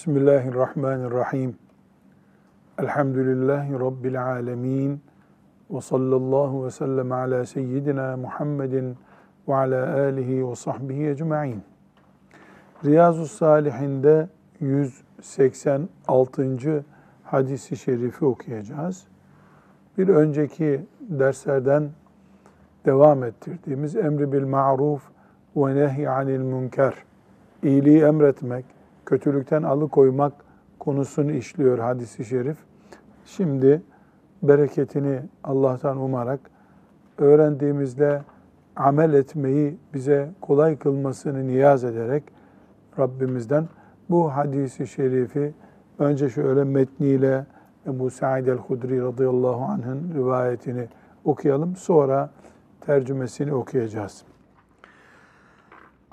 Bismillahirrahmanirrahim. Elhamdülillahi Rabbil alemin. Ve sallallahu ve sellem ala seyyidina Muhammedin ve ala alihi ve sahbihi ecma'in. Riyazu Salihinde 186. hadisi şerifi okuyacağız. Bir önceki derslerden devam ettirdiğimiz emri bil ma'ruf ve nehy anil münker, iyiliği emretmek, kötülükten alıkoymak konusunu işliyor hadisi şerif. Şimdi bereketini Allah'tan umarak öğrendiğimizde amel etmeyi bize kolay kılmasını niyaz ederek Rabbimizden bu hadisi şerifi önce şöyle metniyle Ebu Sa'id el-Hudri radıyallahu anh'ın rivayetini okuyalım. Sonra tercümesini okuyacağız.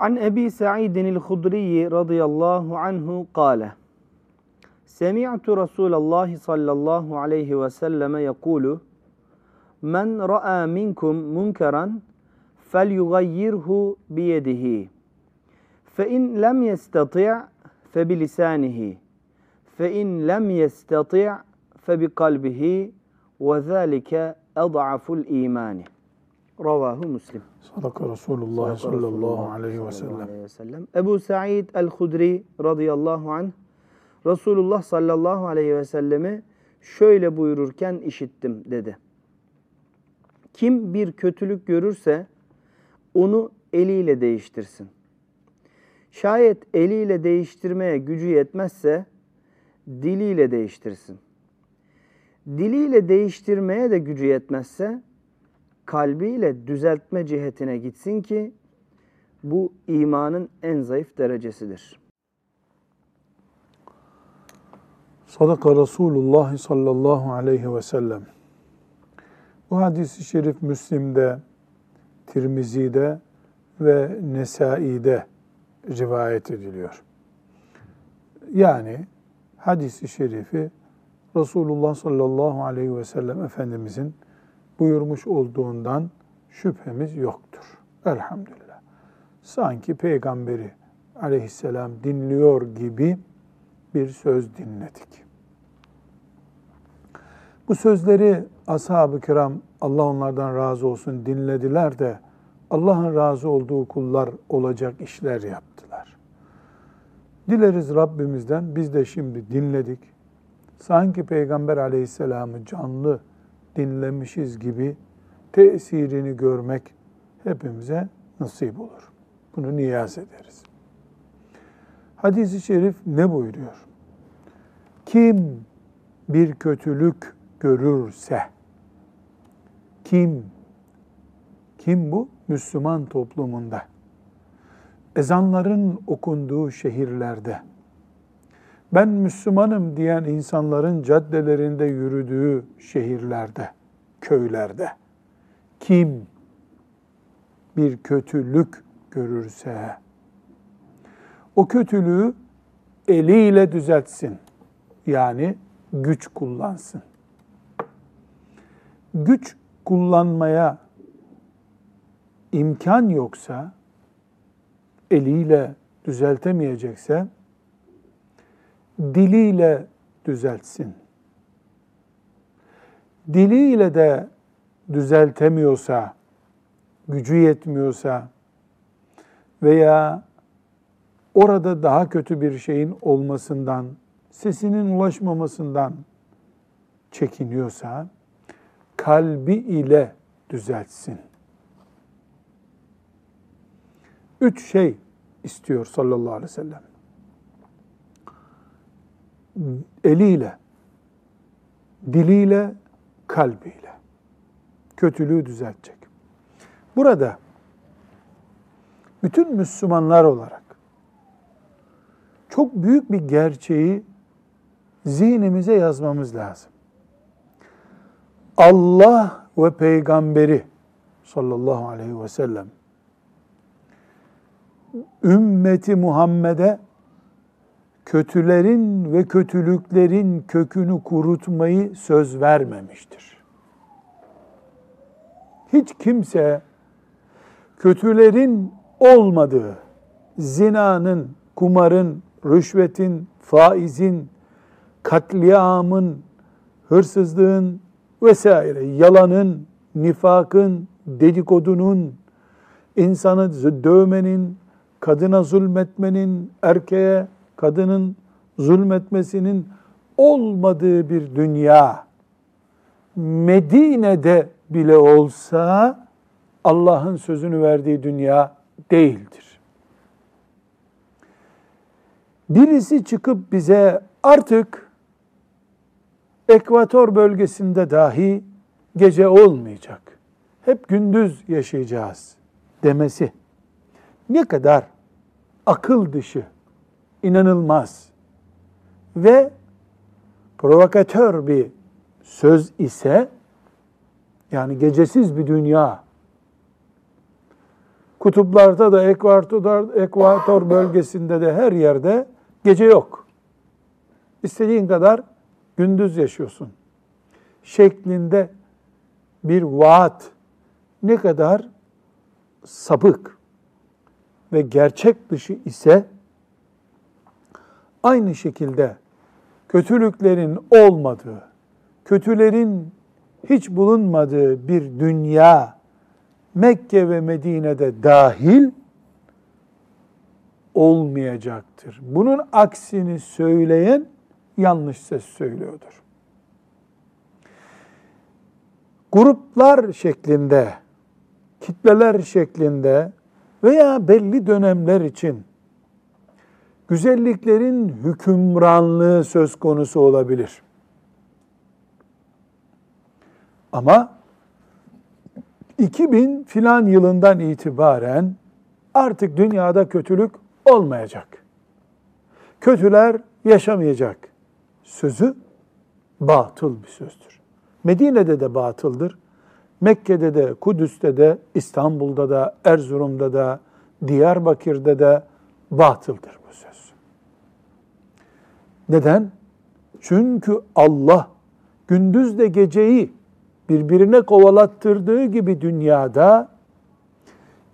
عن أبي سعيد الخدري رضي الله عنه قال سمعت رسول الله صلى الله عليه وسلم يقول من رأى منكم منكرا فليغيره بيده فإن لم يستطع فبلسانه فإن لم يستطع فبقلبه وذلك أضعف الإيمان. Ravahu Müslim. Sadaka Resulullah sallallahu aleyhi ve sellem. Ebu Sa'id el-Hudri radıyallahu anh Resulullah sallallahu aleyhi ve sellemi şöyle buyururken işittim dedi. Kim bir kötülük görürse onu eliyle değiştirsin. Şayet eliyle değiştirmeye gücü yetmezse diliyle değiştirsin. Diliyle değiştirmeye de gücü yetmezse kalbiyle düzeltme cihetine gitsin ki bu imanın en zayıf derecesidir. Sadaka Resulullah sallallahu aleyhi ve sellem. Bu hadisi şerif Müslim'de, Tirmizi'de ve Nesai'de rivayet ediliyor. Yani hadisi şerifi Resulullah sallallahu aleyhi ve sellem Efendimizin buyurmuş olduğundan şüphemiz yoktur. Elhamdülillah. Sanki peygamberi aleyhisselam dinliyor gibi bir söz dinledik. Bu sözleri ashab-ı kiram Allah onlardan razı olsun dinlediler de Allah'ın razı olduğu kullar olacak işler yaptılar. Dileriz Rabbimizden biz de şimdi dinledik. Sanki Peygamber aleyhisselamı canlı dinlemişiz gibi tesirini görmek hepimize nasip olur. Bunu niyaz ederiz. Hadis-i şerif ne buyuruyor? Kim bir kötülük görürse, kim, kim bu? Müslüman toplumunda, ezanların okunduğu şehirlerde, ben Müslümanım diyen insanların caddelerinde yürüdüğü şehirlerde, köylerde kim bir kötülük görürse o kötülüğü eliyle düzeltsin. Yani güç kullansın. Güç kullanmaya imkan yoksa, eliyle düzeltemeyecekse, diliyle düzeltsin. Diliyle de düzeltemiyorsa, gücü yetmiyorsa veya orada daha kötü bir şeyin olmasından, sesinin ulaşmamasından çekiniyorsa, kalbi ile düzeltsin. Üç şey istiyor sallallahu aleyhi ve sellem eliyle, diliyle, kalbiyle kötülüğü düzeltecek. Burada bütün Müslümanlar olarak çok büyük bir gerçeği zihnimize yazmamız lazım. Allah ve peygamberi sallallahu aleyhi ve sellem ümmeti Muhammed'e kötülerin ve kötülüklerin kökünü kurutmayı söz vermemiştir. Hiç kimse kötülerin olmadığı, zinanın, kumarın, rüşvetin, faizin, katliamın, hırsızlığın vesaire, yalanın, nifakın, dedikodunun, insanı dövmenin, kadına zulmetmenin, erkeğe, kadının zulmetmesinin olmadığı bir dünya Medine'de bile olsa Allah'ın sözünü verdiği dünya değildir. Birisi çıkıp bize artık ekvator bölgesinde dahi gece olmayacak. Hep gündüz yaşayacağız demesi ne kadar akıl dışı, inanılmaz ve provokatör bir söz ise yani gecesiz bir dünya kutuplarda da ekvator, ekvator bölgesinde de her yerde gece yok. İstediğin kadar gündüz yaşıyorsun. Şeklinde bir vaat ne kadar sapık ve gerçek dışı ise aynı şekilde kötülüklerin olmadığı, kötülerin hiç bulunmadığı bir dünya Mekke ve Medine'de dahil olmayacaktır. Bunun aksini söyleyen yanlış ses söylüyordur. Gruplar şeklinde, kitleler şeklinde veya belli dönemler için güzelliklerin hükümranlığı söz konusu olabilir. Ama 2000 filan yılından itibaren artık dünyada kötülük olmayacak. Kötüler yaşamayacak. Sözü batıl bir sözdür. Medine'de de batıldır. Mekke'de de, Kudüs'te de, İstanbul'da da, Erzurum'da da, Diyarbakır'da da batıldır bu söz. Neden? Çünkü Allah gündüzle geceyi birbirine kovalattırdığı gibi dünyada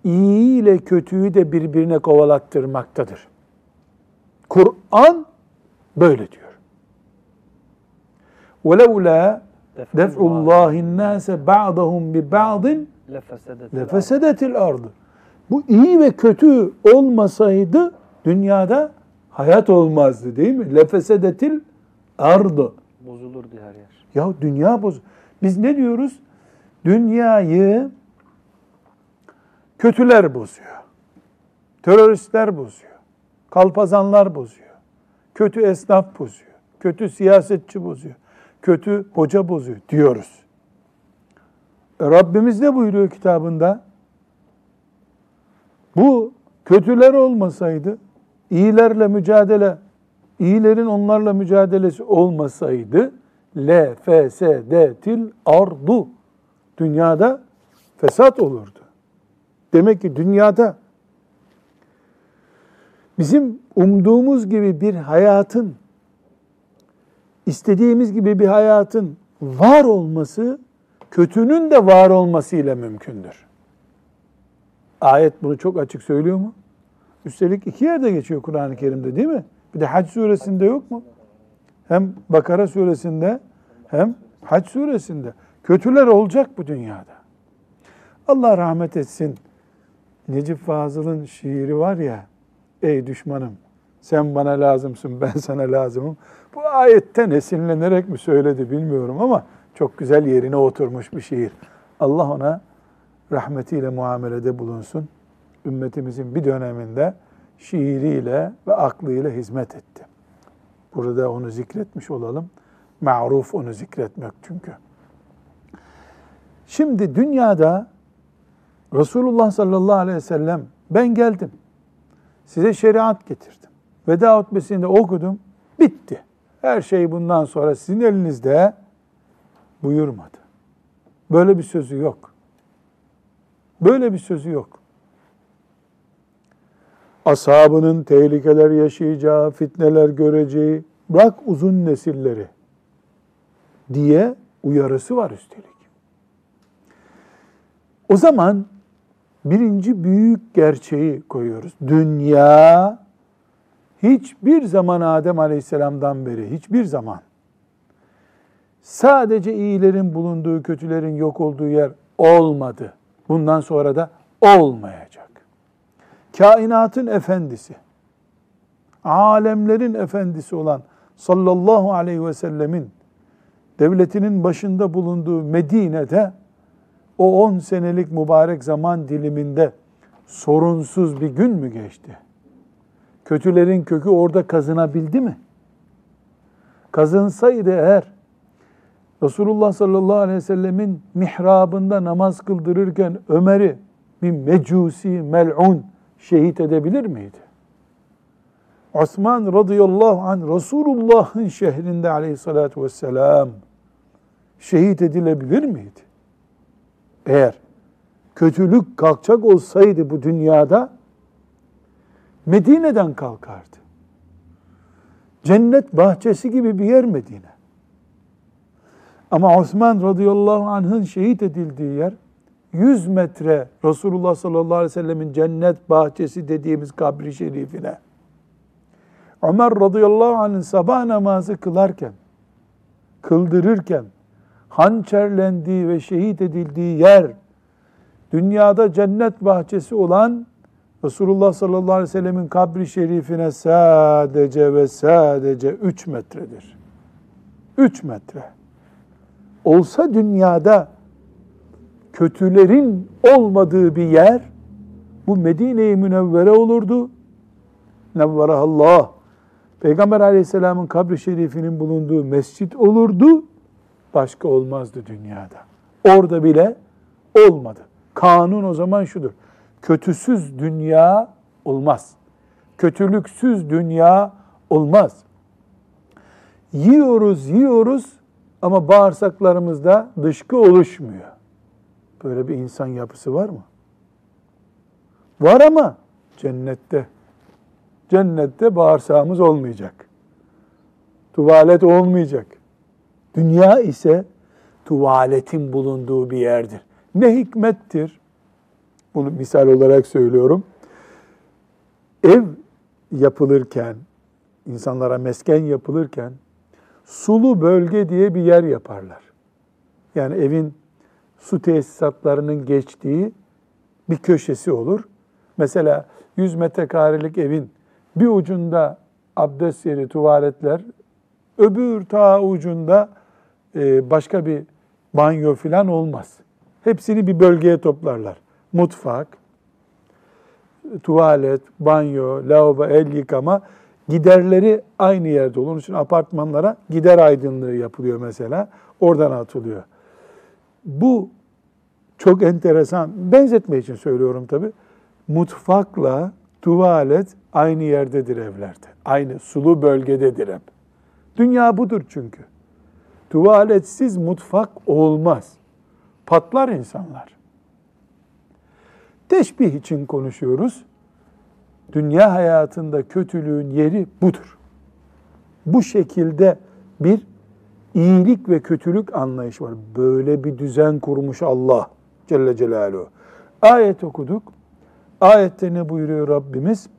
iyi ile kötüyü de birbirine kovalattırmaktadır. Kur'an böyle diyor. وَلَوْلَا دَفْعُ اللّٰهِ النَّاسَ بَعْضَهُمْ بِبَعْضٍ لَفَسَدَتِ الْأَرْضِ Bu iyi ve kötü olmasaydı dünyada hayat olmazdı değil mi? Lefesedetil ardı. Bozulurdu her yer. Ya dünya boz. Biz ne diyoruz? Dünyayı kötüler bozuyor. Teröristler bozuyor. Kalpazanlar bozuyor. Kötü esnaf bozuyor. Kötü siyasetçi bozuyor. Kötü hoca bozuyor diyoruz. E Rabbimiz ne buyuruyor kitabında? Bu kötüler olmasaydı, iyilerle mücadele, iyilerin onlarla mücadelesi olmasaydı, le fesedetil ardu. Dünyada fesat olurdu. Demek ki dünyada bizim umduğumuz gibi bir hayatın, istediğimiz gibi bir hayatın var olması, kötünün de var olmasıyla mümkündür. Ayet bunu çok açık söylüyor mu? Üstelik iki yerde geçiyor Kur'an-ı Kerim'de değil mi? Bir de Hac suresinde yok mu? Hem Bakara suresinde hem Hac suresinde. Kötüler olacak bu dünyada. Allah rahmet etsin. Necip Fazıl'ın şiiri var ya, ey düşmanım sen bana lazımsın ben sana lazımım. Bu ayetten esinlenerek mi söyledi bilmiyorum ama çok güzel yerine oturmuş bir şiir. Allah ona rahmetiyle muamelede bulunsun. Ümmetimizin bir döneminde şiiriyle ve aklıyla hizmet etti. Burada onu zikretmiş olalım. Ma'ruf onu zikretmek çünkü. Şimdi dünyada Resulullah sallallahu aleyhi ve sellem ben geldim. Size şeriat getirdim. Veda hutbesinde okudum. Bitti. Her şey bundan sonra sizin elinizde buyurmadı. Böyle bir sözü yok. Böyle bir sözü yok. Ashabının tehlikeler yaşayacağı, fitneler göreceği, bırak uzun nesilleri diye uyarısı var üstelik. O zaman birinci büyük gerçeği koyuyoruz. Dünya hiçbir zaman Adem Aleyhisselam'dan beri hiçbir zaman sadece iyilerin bulunduğu, kötülerin yok olduğu yer olmadı. Bundan sonra da olmayacak. Kainatın efendisi, alemlerin efendisi olan sallallahu aleyhi ve sellemin devletinin başında bulunduğu Medine'de o 10 senelik mübarek zaman diliminde sorunsuz bir gün mü geçti? Kötülerin kökü orada kazınabildi mi? Kazınsaydı eğer Resulullah sallallahu aleyhi ve sellemin mihrabında namaz kıldırırken Ömer'i bir mecusi, mel'un şehit edebilir miydi? Osman radıyallahu anh Resulullah'ın şehrinde aleyhissalatü vesselam şehit edilebilir miydi? Eğer kötülük kalkacak olsaydı bu dünyada Medine'den kalkardı. Cennet bahçesi gibi bir yer Medine. Ama Osman radıyallahu anh'ın şehit edildiği yer 100 metre Resulullah sallallahu aleyhi ve sellemin cennet bahçesi dediğimiz kabri şerifine. Ömer radıyallahu anh'ın sabah namazı kılarken, kıldırırken, hançerlendiği ve şehit edildiği yer, dünyada cennet bahçesi olan Resulullah sallallahu aleyhi ve sellemin kabri şerifine sadece ve sadece 3 metredir. 3 metre. Olsa dünyada kötülerin olmadığı bir yer bu Medine-i Münevvere olurdu. Nevverahallah. Peygamber aleyhisselamın kabri şerifinin bulunduğu mescit olurdu. Başka olmazdı dünyada. Orada bile olmadı. Kanun o zaman şudur. Kötüsüz dünya olmaz. Kötülüksüz dünya olmaz. Yiyoruz, yiyoruz ama bağırsaklarımızda dışkı oluşmuyor. Böyle bir insan yapısı var mı? Var ama cennette. Cennette bağırsağımız olmayacak. Tuvalet olmayacak. Dünya ise tuvaletin bulunduğu bir yerdir. Ne hikmettir? Bunu misal olarak söylüyorum. Ev yapılırken, insanlara mesken yapılırken sulu bölge diye bir yer yaparlar. Yani evin su tesisatlarının geçtiği bir köşesi olur. Mesela 100 metrekarelik evin bir ucunda abdest yeri, tuvaletler, öbür ta ucunda e, başka bir banyo falan olmaz. Hepsini bir bölgeye toplarlar. Mutfak, tuvalet, banyo, lavabo, el yıkama giderleri aynı yerde olur. Onun için apartmanlara gider aydınlığı yapılıyor mesela. Oradan atılıyor. Bu çok enteresan. Benzetme için söylüyorum tabi. Mutfakla tuvalet aynı yerdedir evlerde. Aynı sulu bölgededir hep. Dünya budur çünkü. Tuvaletsiz mutfak olmaz. Patlar insanlar. Teşbih için konuşuyoruz. Dünya hayatında kötülüğün yeri budur. Bu şekilde bir iyilik ve kötülük anlayışı var. Böyle bir düzen kurmuş Allah Celle Celaluhu. Ayet okuduk. Ayette ne buyuruyor Rabbimiz?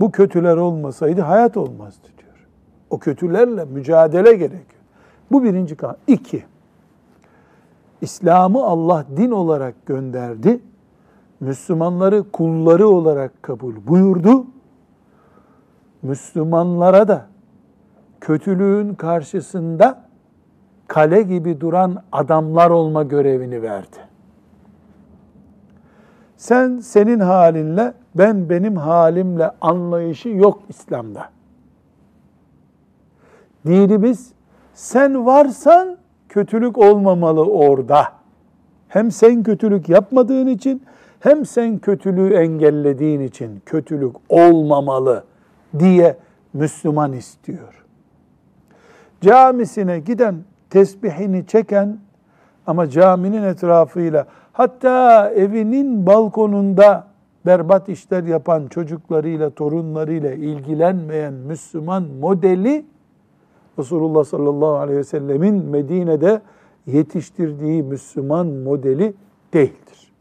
Bu kötüler olmasaydı hayat olmazdı diyor. O kötülerle mücadele gerekiyor. Bu birinci kan. İki, İslam'ı Allah din olarak gönderdi. Müslümanları kulları olarak kabul buyurdu. Müslümanlara da kötülüğün karşısında kale gibi duran adamlar olma görevini verdi. Sen senin halinle, ben benim halimle anlayışı yok İslam'da. Dinimiz sen varsan kötülük olmamalı orada. Hem sen kötülük yapmadığın için hem sen kötülüğü engellediğin için kötülük olmamalı diye Müslüman istiyor. Camisine giden tesbihini çeken ama caminin etrafıyla hatta evinin balkonunda berbat işler yapan çocuklarıyla, torunlarıyla ilgilenmeyen Müslüman modeli Resulullah sallallahu aleyhi ve sellemin Medine'de yetiştirdiği Müslüman modeli değildir.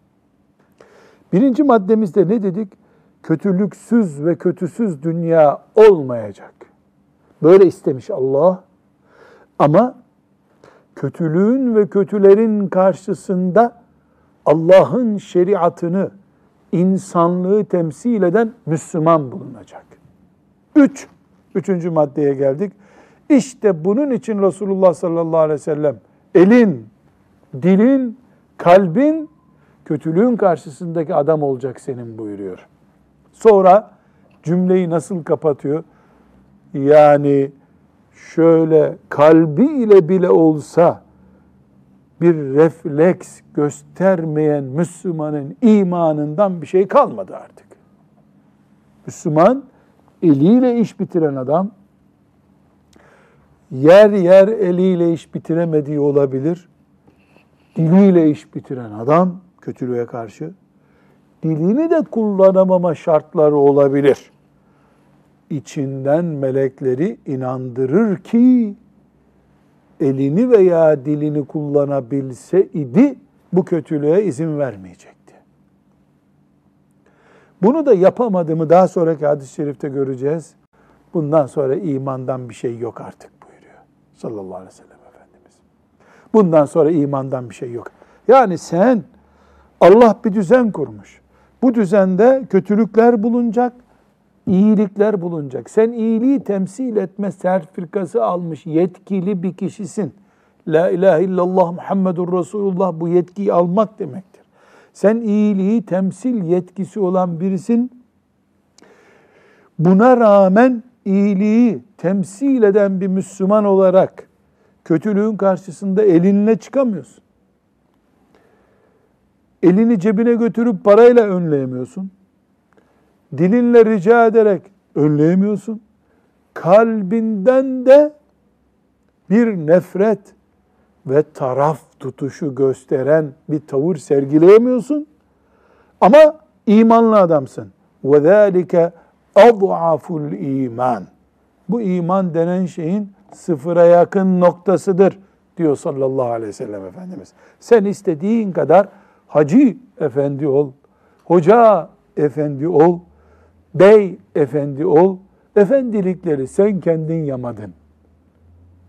Birinci maddemizde ne dedik? kötülüksüz ve kötüsüz dünya olmayacak. Böyle istemiş Allah. Ama kötülüğün ve kötülerin karşısında Allah'ın şeriatını, insanlığı temsil eden Müslüman bulunacak. Üç, üçüncü maddeye geldik. İşte bunun için Resulullah sallallahu aleyhi ve sellem elin, dilin, kalbin kötülüğün karşısındaki adam olacak senin buyuruyor. Sonra cümleyi nasıl kapatıyor? Yani şöyle kalbi ile bile olsa bir refleks göstermeyen Müslümanın imanından bir şey kalmadı artık. Müslüman eliyle iş bitiren adam yer yer eliyle iş bitiremediği olabilir. Diliyle iş bitiren adam kötülüğe karşı dilini de kullanamama şartları olabilir. İçinden melekleri inandırır ki elini veya dilini kullanabilse idi bu kötülüğe izin vermeyecekti. Bunu da yapamadı mı daha sonraki hadis-i şerifte göreceğiz. Bundan sonra imandan bir şey yok artık buyuruyor sallallahu aleyhi ve sellem Efendimiz. Bundan sonra imandan bir şey yok. Yani sen Allah bir düzen kurmuş. Bu düzende kötülükler bulunacak, iyilikler bulunacak. Sen iyiliği temsil etme sertifikası almış yetkili bir kişisin. La ilahe illallah Muhammedur Resulullah bu yetkiyi almak demektir. Sen iyiliği temsil yetkisi olan birisin. Buna rağmen iyiliği temsil eden bir Müslüman olarak kötülüğün karşısında elinle çıkamıyorsun. Elini cebine götürüp parayla önleyemiyorsun Dilinle rica ederek önleyemiyorsun. Kalbinden de bir nefret ve taraf tutuşu gösteren bir tavır sergileyemiyorsun. Ama imanlı adamsın. وَذَٰلِكَ اَضْعَفُ iman. Bu iman denen şeyin sıfıra yakın noktasıdır diyor sallallahu aleyhi ve sellem Efendimiz. Sen istediğin kadar hacı efendi ol, hoca efendi ol, bey efendi ol. Efendilikleri sen kendin yamadın.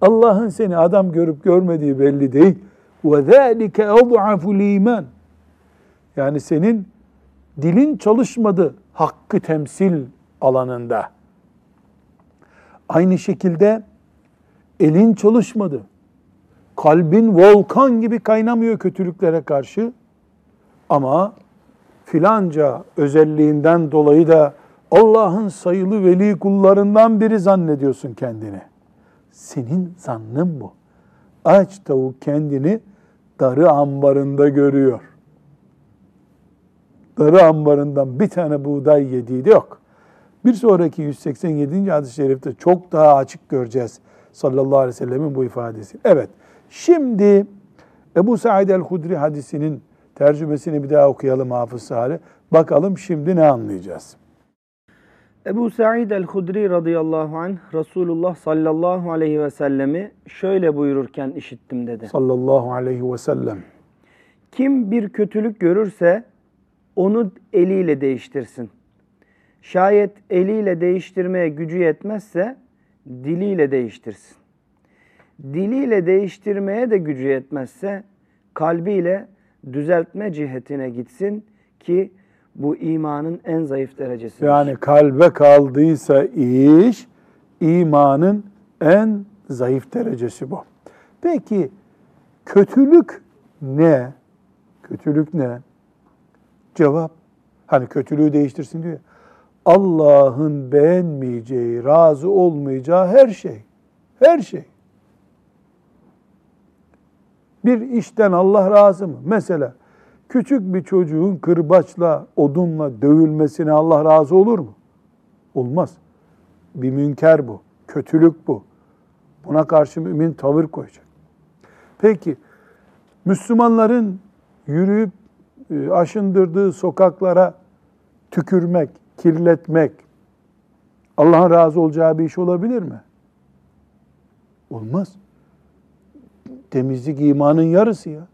Allah'ın seni adam görüp görmediği belli değil. وَذَٰلِكَ اَضْعَفُ الْا۪يمَانِ Yani senin dilin çalışmadı hakkı temsil alanında. Aynı şekilde elin çalışmadı. Kalbin volkan gibi kaynamıyor kötülüklere karşı. Ama filanca özelliğinden dolayı da Allah'ın sayılı veli kullarından biri zannediyorsun kendini. Senin zannın bu. Aç tavuk kendini darı ambarında görüyor. Darı ambarından bir tane buğday yediği de yok. Bir sonraki 187. hadis-i şerifte çok daha açık göreceğiz sallallahu aleyhi ve sellemin bu ifadesi. Evet, şimdi Ebu Said el-Hudri hadisinin tercümesini bir daha okuyalım Hafız Salih. Bakalım şimdi ne anlayacağız? Ebu Sa'id el-Hudri radıyallahu anh Resulullah sallallahu aleyhi ve sellemi şöyle buyururken işittim dedi. Sallallahu aleyhi ve sellem. Kim bir kötülük görürse onu eliyle değiştirsin. Şayet eliyle değiştirmeye gücü yetmezse diliyle değiştirsin. Diliyle değiştirmeye de gücü yetmezse kalbiyle düzeltme cihetine gitsin ki bu imanın en zayıf derecesi. Yani kalbe kaldıysa iş imanın en zayıf derecesi bu. Peki kötülük ne? Kötülük ne? Cevap hani kötülüğü değiştirsin diyor. Allah'ın beğenmeyeceği, razı olmayacağı her şey. Her şey. Bir işten Allah razı mı? Mesela küçük bir çocuğun kırbaçla, odunla dövülmesine Allah razı olur mu? Olmaz. Bir münker bu. Kötülük bu. Buna karşı mümin tavır koyacak. Peki Müslümanların yürüyüp e, aşındırdığı sokaklara tükürmek, kirletmek Allah'ın razı olacağı bir iş olabilir mi? Olmaz. Temizlik imanın yarısı ya.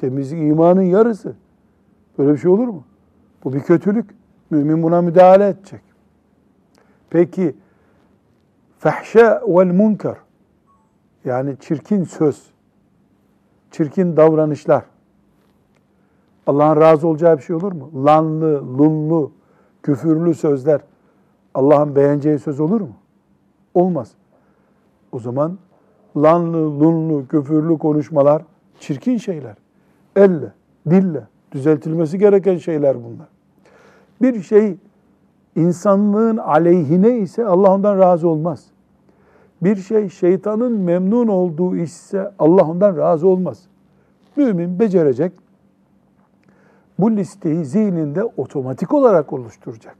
Temizlik imanın yarısı. Böyle bir şey olur mu? Bu bir kötülük. Mümin buna müdahale edecek. Peki fahşe vel munkar yani çirkin söz, çirkin davranışlar Allah'ın razı olacağı bir şey olur mu? Lanlı, lunlu, küfürlü sözler Allah'ın beğeneceği söz olur mu? Olmaz. O zaman lanlı, lunlu, küfürlü konuşmalar çirkin şeyler. Elle, dille düzeltilmesi gereken şeyler bunlar. Bir şey insanlığın aleyhine ise Allah ondan razı olmaz. Bir şey şeytanın memnun olduğu ise Allah ondan razı olmaz. Mümin becerecek. Bu listeyi zihninde otomatik olarak oluşturacak.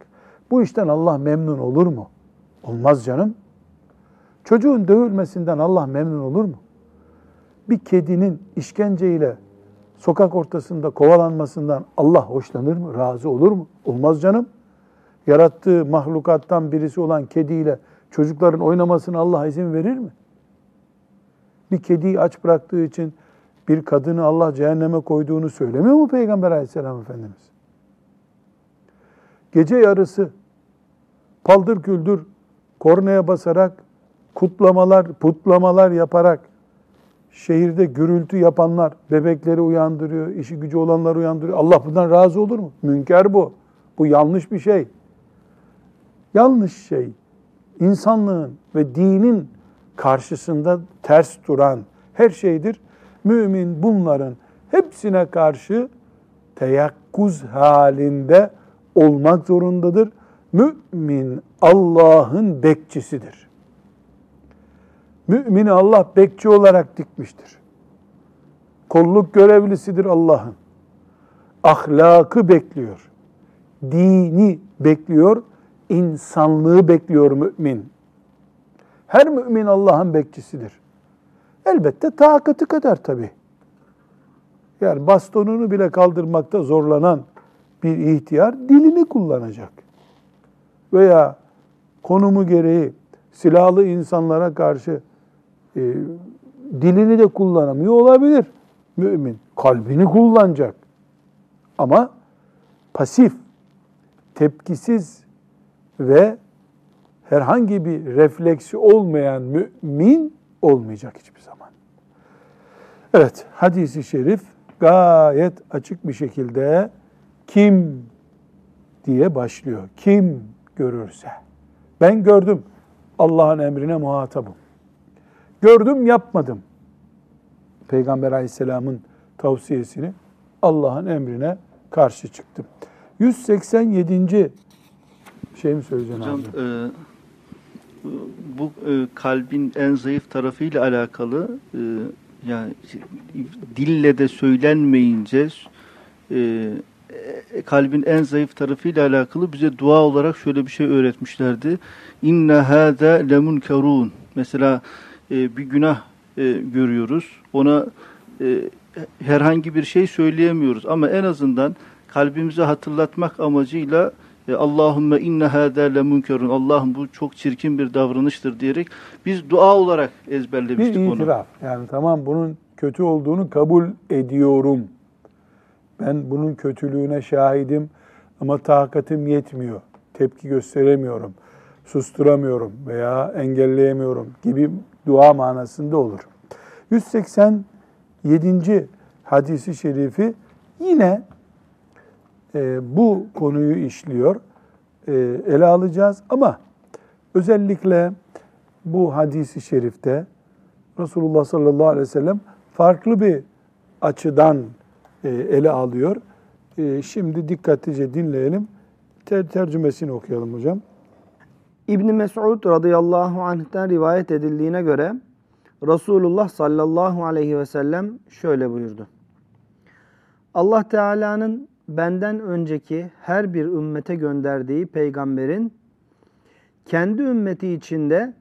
Bu işten Allah memnun olur mu? Olmaz canım. Çocuğun dövülmesinden Allah memnun olur mu? Bir kedinin işkenceyle sokak ortasında kovalanmasından Allah hoşlanır mı? Razı olur mu? Olmaz canım. Yarattığı mahlukattan birisi olan kediyle çocukların oynamasına Allah izin verir mi? Bir kediyi aç bıraktığı için bir kadını Allah cehenneme koyduğunu söylemiyor mu Peygamber aleyhisselam Efendimiz? Gece yarısı paldır küldür kornaya basarak kutlamalar, putlamalar yaparak şehirde gürültü yapanlar bebekleri uyandırıyor, işi gücü olanları uyandırıyor. Allah bundan razı olur mu? Münker bu. Bu yanlış bir şey. Yanlış şey. İnsanlığın ve dinin karşısında ters duran her şeydir. Mümin bunların hepsine karşı teyakkuz halinde olmak zorundadır. Mümin Allah'ın bekçisidir. Mümini Allah bekçi olarak dikmiştir. Kolluk görevlisidir Allah'ın. Ahlakı bekliyor. Dini bekliyor. insanlığı bekliyor mümin. Her mümin Allah'ın bekçisidir. Elbette takatı kadar tabi. Yani bastonunu bile kaldırmakta zorlanan bir ihtiyar dilini kullanacak. Veya konumu gereği silahlı insanlara karşı e, dilini de kullanamıyor olabilir mümin. Kalbini kullanacak. Ama pasif, tepkisiz ve herhangi bir refleksi olmayan mümin olmayacak hiçbir zaman. Evet, hadisi şerif gayet açık bir şekilde kim diye başlıyor. Kim görürse. Ben gördüm. Allah'ın emrine muhatabım. Gördüm yapmadım. Peygamber aleyhisselamın tavsiyesini Allah'ın emrine karşı çıktım. 187. şey mi söyleyeceksin Hocam abi? e, bu e, kalbin en zayıf tarafıyla alakalı e, yani dille de söylenmeyince e, e, kalbin en zayıf tarafıyla alakalı bize dua olarak şöyle bir şey öğretmişlerdi. İnne hâzâ lemunkerûn. Mesela e, bir günah e, görüyoruz. Ona e, herhangi bir şey söyleyemiyoruz ama en azından kalbimize hatırlatmak amacıyla e, Allahümme inne hâdâ lemunkerun. Allah'ım bu çok çirkin bir davranıştır diyerek biz dua olarak ezberlemiştik bir onu. itiraf. Yani tamam bunun kötü olduğunu kabul ediyorum. Ben bunun kötülüğüne şahidim ama takatim yetmiyor. Tepki gösteremiyorum. Susturamıyorum veya engelleyemiyorum gibi dua manasında olur. 187. hadisi şerifi yine e, bu konuyu işliyor. E, ele alacağız ama özellikle bu hadisi şerifte Resulullah sallallahu aleyhi ve sellem farklı bir açıdan e, ele alıyor. E, şimdi dikkatlice dinleyelim. Ter tercümesini okuyalım hocam. İbn Mes'ud radıyallahu anh'ten rivayet edildiğine göre Resulullah sallallahu aleyhi ve sellem şöyle buyurdu. Allah Teala'nın benden önceki her bir ümmete gönderdiği peygamberin kendi ümmeti içinde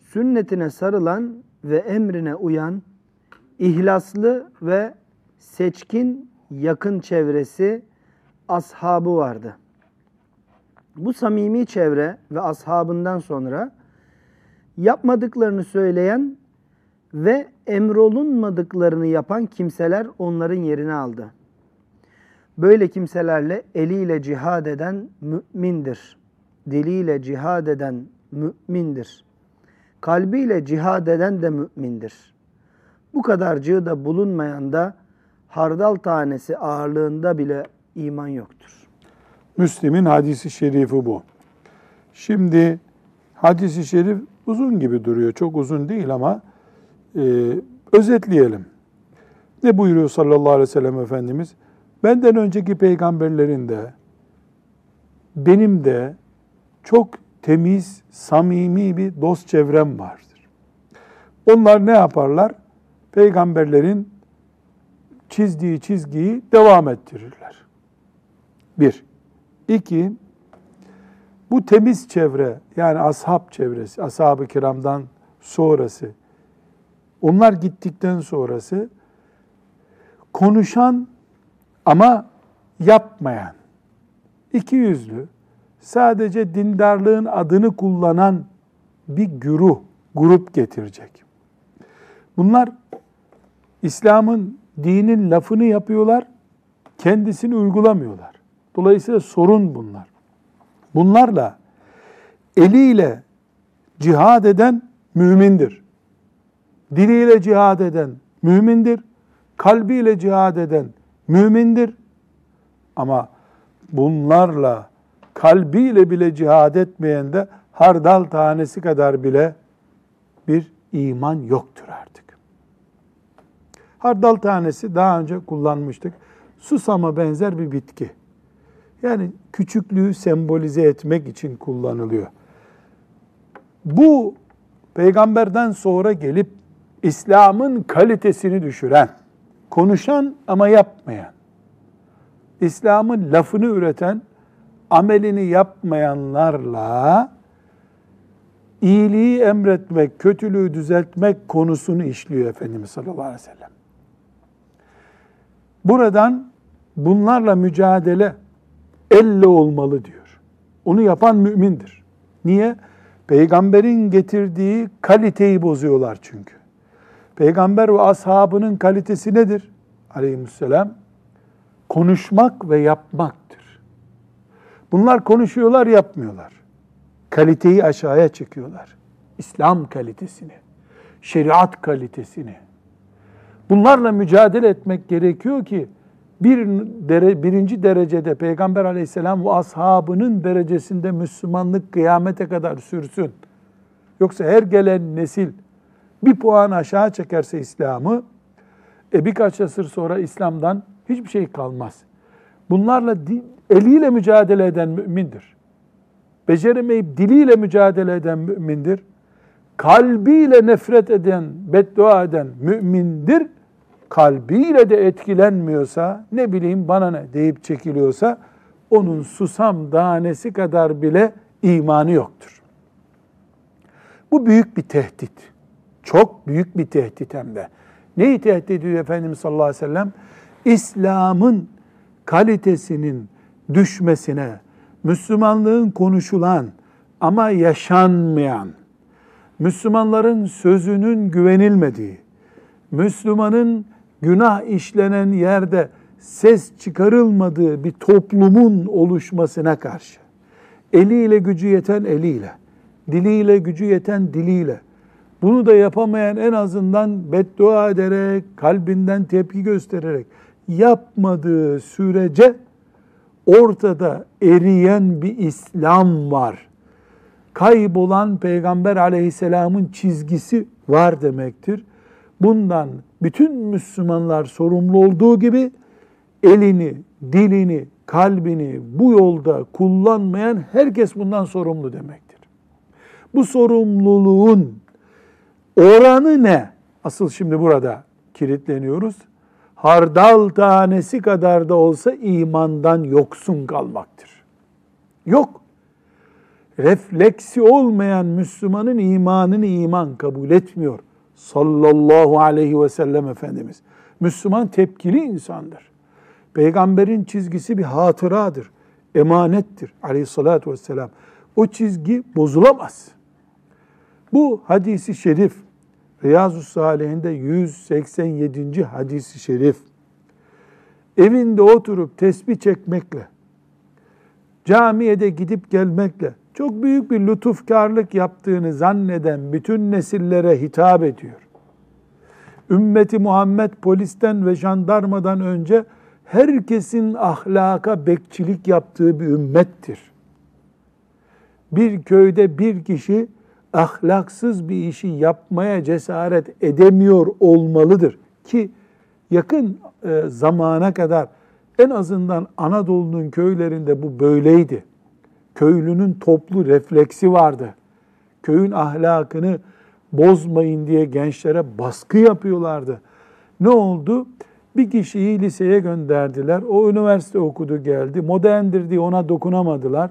sünnetine sarılan ve emrine uyan ihlaslı ve seçkin yakın çevresi ashabı vardı. Bu samimi çevre ve ashabından sonra yapmadıklarını söyleyen ve emrolunmadıklarını yapan kimseler onların yerini aldı. Böyle kimselerle eliyle cihad eden mümindir. Diliyle cihad eden mümindir. Kalbiyle cihad eden de mümindir. Bu kadarcığı da bulunmayan da hardal tanesi ağırlığında bile iman yoktur. Müslim'in hadisi şerifi bu. Şimdi hadisi şerif uzun gibi duruyor. Çok uzun değil ama e, özetleyelim. Ne buyuruyor sallallahu aleyhi ve sellem Efendimiz? Benden önceki peygamberlerin de benim de çok temiz, samimi bir dost çevrem vardır. Onlar ne yaparlar? Peygamberlerin çizdiği çizgiyi devam ettirirler. Bir. İki, bu temiz çevre yani ashab çevresi, ashab-ı kiramdan sonrası, onlar gittikten sonrası konuşan ama yapmayan, iki yüzlü, sadece dindarlığın adını kullanan bir güruh, grup getirecek. Bunlar İslam'ın, dinin lafını yapıyorlar, kendisini uygulamıyorlar. Dolayısıyla sorun bunlar. Bunlarla eliyle cihad eden mümindir. Diliyle cihad eden mümindir. Kalbiyle cihad eden mümindir. Ama bunlarla kalbiyle bile cihad etmeyen de hardal tanesi kadar bile bir iman yoktur artık. Hardal tanesi daha önce kullanmıştık. Susama benzer bir bitki. Yani küçüklüğü sembolize etmek için kullanılıyor. Bu peygamberden sonra gelip İslam'ın kalitesini düşüren, konuşan ama yapmayan, İslam'ın lafını üreten, amelini yapmayanlarla iyiliği emretmek, kötülüğü düzeltmek konusunu işliyor Efendimiz sallallahu aleyhi ve sellem. Buradan bunlarla mücadele elle olmalı diyor. Onu yapan mümindir. Niye? Peygamberin getirdiği kaliteyi bozuyorlar çünkü. Peygamber ve ashabının kalitesi nedir? Aleyhisselam konuşmak ve yapmaktır. Bunlar konuşuyorlar, yapmıyorlar. Kaliteyi aşağıya çekiyorlar. İslam kalitesini, şeriat kalitesini. Bunlarla mücadele etmek gerekiyor ki bir dere, birinci derecede Peygamber aleyhisselam ve ashabının derecesinde Müslümanlık kıyamete kadar sürsün. Yoksa her gelen nesil bir puan aşağı çekerse İslam'ı, e birkaç asır sonra İslam'dan hiçbir şey kalmaz. Bunlarla eliyle mücadele eden mümindir. Beceremeyip diliyle mücadele eden mümindir. Kalbiyle nefret eden, beddua eden mümindir kalbiyle de etkilenmiyorsa, ne bileyim bana ne deyip çekiliyorsa, onun susam tanesi kadar bile imanı yoktur. Bu büyük bir tehdit. Çok büyük bir tehdit hem de. Neyi tehdit ediyor Efendimiz sallallahu aleyhi ve sellem? İslam'ın kalitesinin düşmesine, Müslümanlığın konuşulan ama yaşanmayan, Müslümanların sözünün güvenilmediği, Müslümanın günah işlenen yerde ses çıkarılmadığı bir toplumun oluşmasına karşı eliyle gücü yeten eliyle, diliyle gücü yeten diliyle, bunu da yapamayan en azından beddua ederek, kalbinden tepki göstererek yapmadığı sürece ortada eriyen bir İslam var. Kaybolan Peygamber aleyhisselamın çizgisi var demektir. Bundan bütün Müslümanlar sorumlu olduğu gibi elini, dilini, kalbini bu yolda kullanmayan herkes bundan sorumlu demektir. Bu sorumluluğun oranı ne? Asıl şimdi burada kilitleniyoruz. Hardal tanesi kadar da olsa imandan yoksun kalmaktır. Yok. Refleksi olmayan Müslümanın imanını iman kabul etmiyor sallallahu aleyhi ve sellem Efendimiz. Müslüman tepkili insandır. Peygamberin çizgisi bir hatıradır, emanettir aleyhissalatü vesselam. O çizgi bozulamaz. Bu hadisi şerif, Riyazu Salihinde 187. hadisi şerif, evinde oturup tesbih çekmekle, camiye de gidip gelmekle çok büyük bir lütufkarlık yaptığını zanneden bütün nesillere hitap ediyor. Ümmeti Muhammed polisten ve jandarmadan önce herkesin ahlaka bekçilik yaptığı bir ümmettir. Bir köyde bir kişi ahlaksız bir işi yapmaya cesaret edemiyor olmalıdır ki yakın e, zamana kadar en azından Anadolu'nun köylerinde bu böyleydi. Köylünün toplu refleksi vardı. Köyün ahlakını bozmayın diye gençlere baskı yapıyorlardı. Ne oldu? Bir kişiyi liseye gönderdiler. O üniversite okudu geldi. Moderndir diye ona dokunamadılar.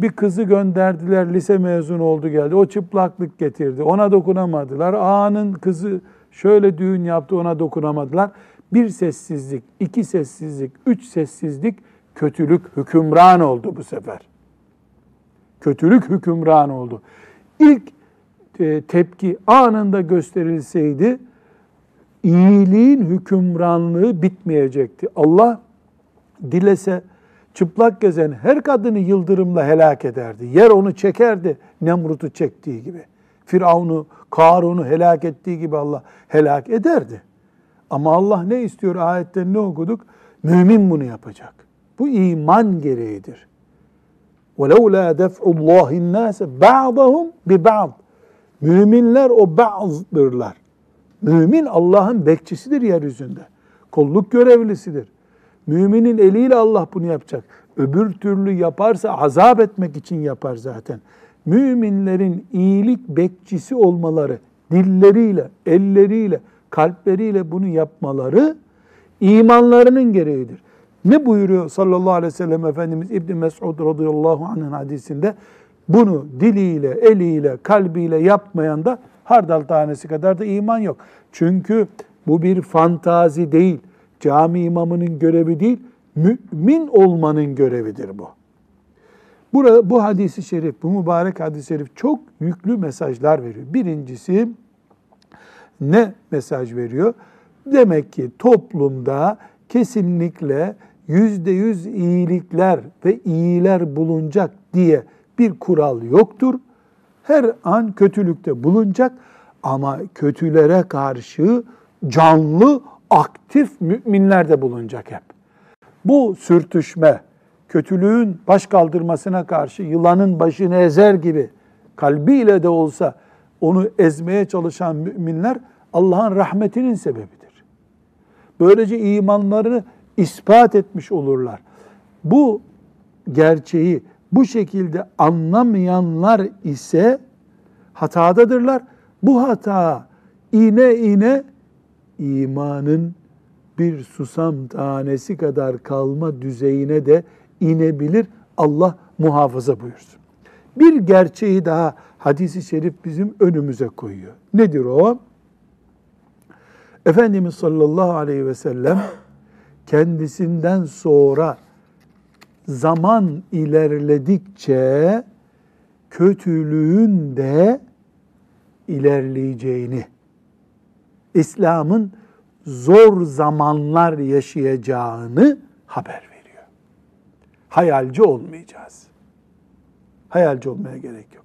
Bir kızı gönderdiler, lise mezunu oldu geldi. O çıplaklık getirdi. Ona dokunamadılar. Ağanın kızı şöyle düğün yaptı, ona dokunamadılar. Bir sessizlik, iki sessizlik, üç sessizlik, kötülük hükümran oldu bu sefer. Kötülük hükümran oldu. İlk e, tepki anında gösterilseydi, iyiliğin hükümranlığı bitmeyecekti. Allah dilese çıplak gezen her kadını yıldırımla helak ederdi. Yer onu çekerdi Nemrut'u çektiği gibi. Firavun'u, Karun'u helak ettiği gibi Allah helak ederdi. Ama Allah ne istiyor ayette ne okuduk? Mümin bunu yapacak. Bu iman gereğidir. وَلَوْلَا دَفْعُ اللّٰهِ النَّاسَ بَعْضَهُمْ بِبَعْضٍ Müminler o bazıdırlar. Mümin Allah'ın bekçisidir yeryüzünde. Kolluk görevlisidir. Müminin eliyle Allah bunu yapacak. Öbür türlü yaparsa azap etmek için yapar zaten. Müminlerin iyilik bekçisi olmaları, dilleriyle, elleriyle, kalpleriyle bunu yapmaları imanlarının gereğidir. Ne buyuruyor sallallahu aleyhi ve sellem Efendimiz İbn Mesud radıyallahu anh'ın hadisinde? Bunu diliyle, eliyle, kalbiyle yapmayan da hardal tanesi kadar da iman yok. Çünkü bu bir fantazi değil, cami imamının görevi değil, mümin olmanın görevidir bu. Burada, bu hadisi şerif, bu mübarek hadis-i şerif çok yüklü mesajlar veriyor. Birincisi ne mesaj veriyor? Demek ki toplumda kesinlikle yüzde yüz iyilikler ve iyiler bulunacak diye bir kural yoktur. Her an kötülükte bulunacak ama kötülere karşı canlı, aktif müminler de bulunacak hep. Bu sürtüşme, kötülüğün baş kaldırmasına karşı yılanın başını ezer gibi kalbiyle de olsa onu ezmeye çalışan müminler Allah'ın rahmetinin sebebidir. Böylece imanlarını ispat etmiş olurlar. Bu gerçeği bu şekilde anlamayanlar ise hatadadırlar. Bu hata iğne iğne imanın bir susam tanesi kadar kalma düzeyine de inebilir. Allah muhafaza buyursun. Bir gerçeği daha hadisi şerif bizim önümüze koyuyor. Nedir o? Efendimiz sallallahu aleyhi ve sellem kendisinden sonra zaman ilerledikçe kötülüğün de ilerleyeceğini, İslam'ın zor zamanlar yaşayacağını haber veriyor. Hayalci olmayacağız. Hayalci olmaya gerek yok.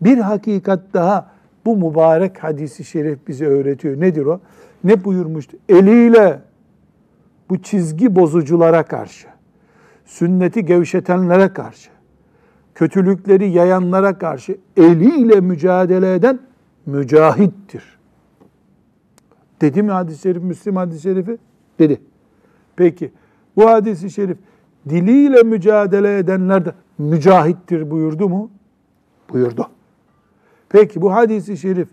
Bir hakikat daha bu mübarek hadisi şerif bize öğretiyor. Nedir o? Ne buyurmuştu? Eliyle bu çizgi bozuculara karşı, sünneti gevşetenlere karşı, kötülükleri yayanlara karşı eliyle mücadele eden mücahittir. Dedi mi hadis-i şerif, Müslim hadis-i şerifi? Dedi. Peki bu hadis-i şerif diliyle mücadele edenler de mücahittir buyurdu mu? Buyurdu. Peki bu hadis-i şerif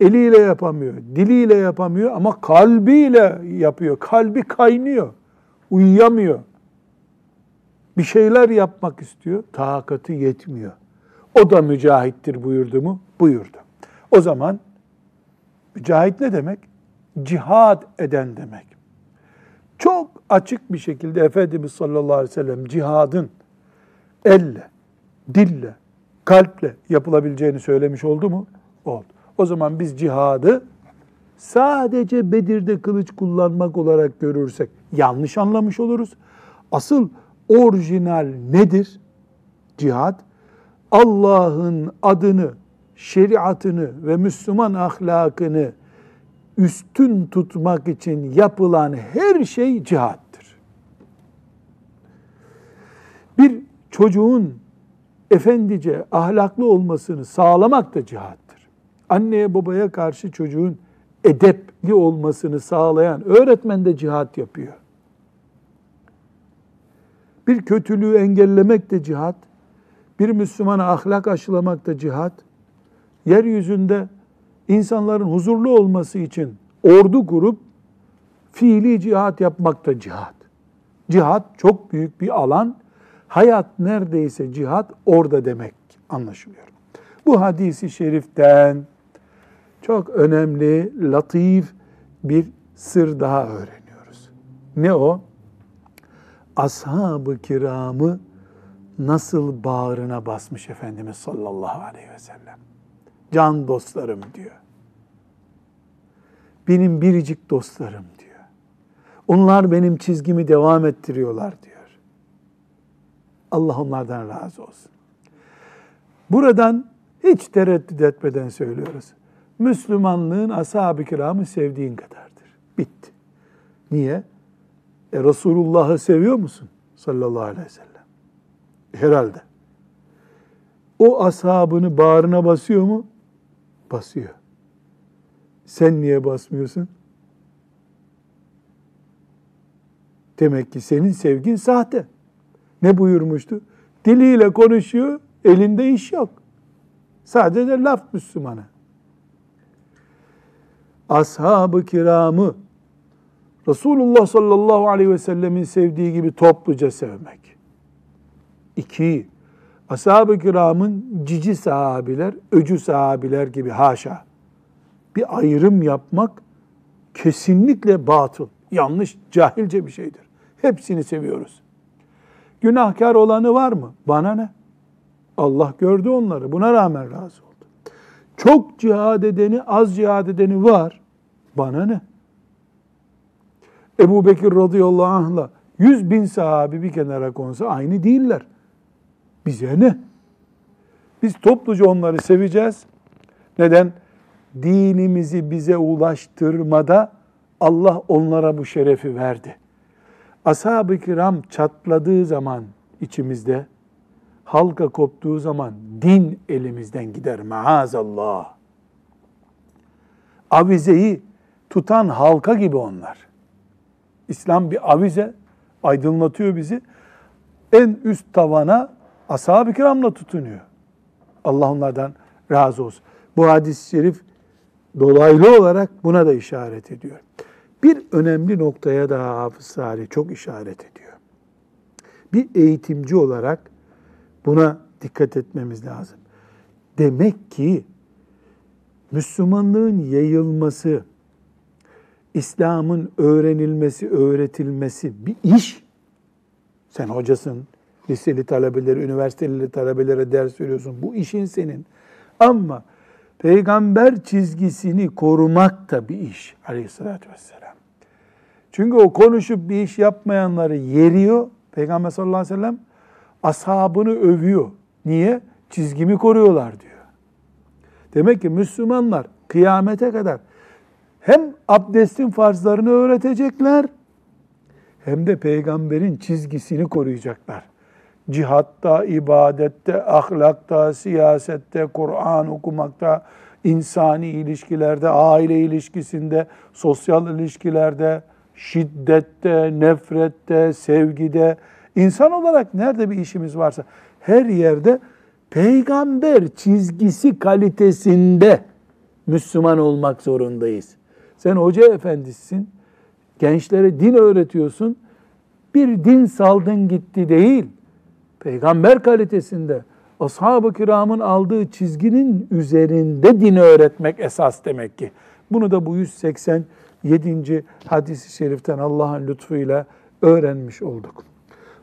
eliyle yapamıyor, diliyle yapamıyor ama kalbiyle yapıyor. Kalbi kaynıyor, uyuyamıyor. Bir şeyler yapmak istiyor, takatı yetmiyor. O da mücahittir buyurdu mu? Buyurdu. O zaman mücahit ne demek? Cihad eden demek. Çok açık bir şekilde Efendimiz sallallahu aleyhi ve sellem cihadın elle, dille, kalple yapılabileceğini söylemiş oldu mu? Oldu. O zaman biz cihadı sadece Bedir'de kılıç kullanmak olarak görürsek yanlış anlamış oluruz. Asıl orijinal nedir? Cihad Allah'ın adını, şeriatını ve Müslüman ahlakını üstün tutmak için yapılan her şey cihattır. Bir çocuğun efendice, ahlaklı olmasını sağlamak da cihattır. Anneye babaya karşı çocuğun edepli olmasını sağlayan öğretmen de cihat yapıyor. Bir kötülüğü engellemek de cihat, bir Müslümana ahlak aşılamak da cihat, yeryüzünde insanların huzurlu olması için ordu kurup fiili cihat yapmak da cihat. Cihat çok büyük bir alan. Hayat neredeyse cihat orada demek anlaşılıyor. Bu hadisi şeriften çok önemli, latif bir sır daha öğreniyoruz. Ne o? Ashab-ı kiramı nasıl bağrına basmış Efendimiz sallallahu aleyhi ve sellem. Can dostlarım diyor. Benim biricik dostlarım diyor. Onlar benim çizgimi devam ettiriyorlar diyor. Allah onlardan razı olsun. Buradan hiç tereddüt etmeden söylüyoruz. Müslümanlığın ashab-ı kiramı sevdiğin kadardır. Bitti. Niye? E, Resulullah'ı seviyor musun? Sallallahu aleyhi ve sellem. Herhalde. O ashabını bağrına basıyor mu? Basıyor. Sen niye basmıyorsun? Demek ki senin sevgin sahte. Ne buyurmuştu? Diliyle konuşuyor, elinde iş yok. Sadece laf Müslümana. Ashab-ı kiramı Resulullah sallallahu aleyhi ve sellemin sevdiği gibi topluca sevmek. İki, ashab-ı kiramın cici sahabiler, öcü sahabiler gibi haşa. Bir ayrım yapmak kesinlikle batıl, yanlış, cahilce bir şeydir. Hepsini seviyoruz. Günahkar olanı var mı? Bana ne? Allah gördü onları. Buna rağmen razı oldu. Çok cihad edeni, az cihad edeni var. Bana ne? Ebu Bekir radıyallahu anh'la yüz bin sahabi bir kenara konsa aynı değiller. Bize ne? Biz topluca onları seveceğiz. Neden? Dinimizi bize ulaştırmada Allah onlara bu şerefi verdi. Ashab-ı kiram çatladığı zaman içimizde, halka koptuğu zaman din elimizden gider maazallah. Avizeyi tutan halka gibi onlar. İslam bir avize, aydınlatıyor bizi. En üst tavana ashab-ı kiramla tutunuyor. Allah onlardan razı olsun. Bu hadis-i şerif dolaylı olarak buna da işaret ediyor. Bir önemli noktaya daha Hafız Salih çok işaret ediyor. Bir eğitimci olarak buna dikkat etmemiz lazım. Demek ki Müslümanlığın yayılması, İslam'ın öğrenilmesi, öğretilmesi bir iş. Sen hocasın, liseli talebeleri, üniversiteli talebelere ders veriyorsun. Bu işin senin. Ama peygamber çizgisini korumak da bir iş aleyhissalatü vesselam. Çünkü o konuşup bir iş yapmayanları yeriyor. Peygamber sallallahu aleyhi ve sellem ashabını övüyor. Niye? Çizgimi koruyorlar diyor. Demek ki Müslümanlar kıyamete kadar hem abdestin farzlarını öğretecekler hem de peygamberin çizgisini koruyacaklar. Cihatta, ibadette, ahlakta, siyasette, Kur'an okumakta, insani ilişkilerde, aile ilişkisinde, sosyal ilişkilerde, şiddette, nefrette, sevgide, insan olarak nerede bir işimiz varsa her yerde peygamber çizgisi kalitesinde Müslüman olmak zorundayız. Sen hoca efendisin, gençlere din öğretiyorsun. Bir din saldın gitti değil. Peygamber kalitesinde ashab-ı kiramın aldığı çizginin üzerinde din öğretmek esas demek ki. Bunu da bu 187. hadisi şeriften Allah'ın lütfuyla öğrenmiş olduk.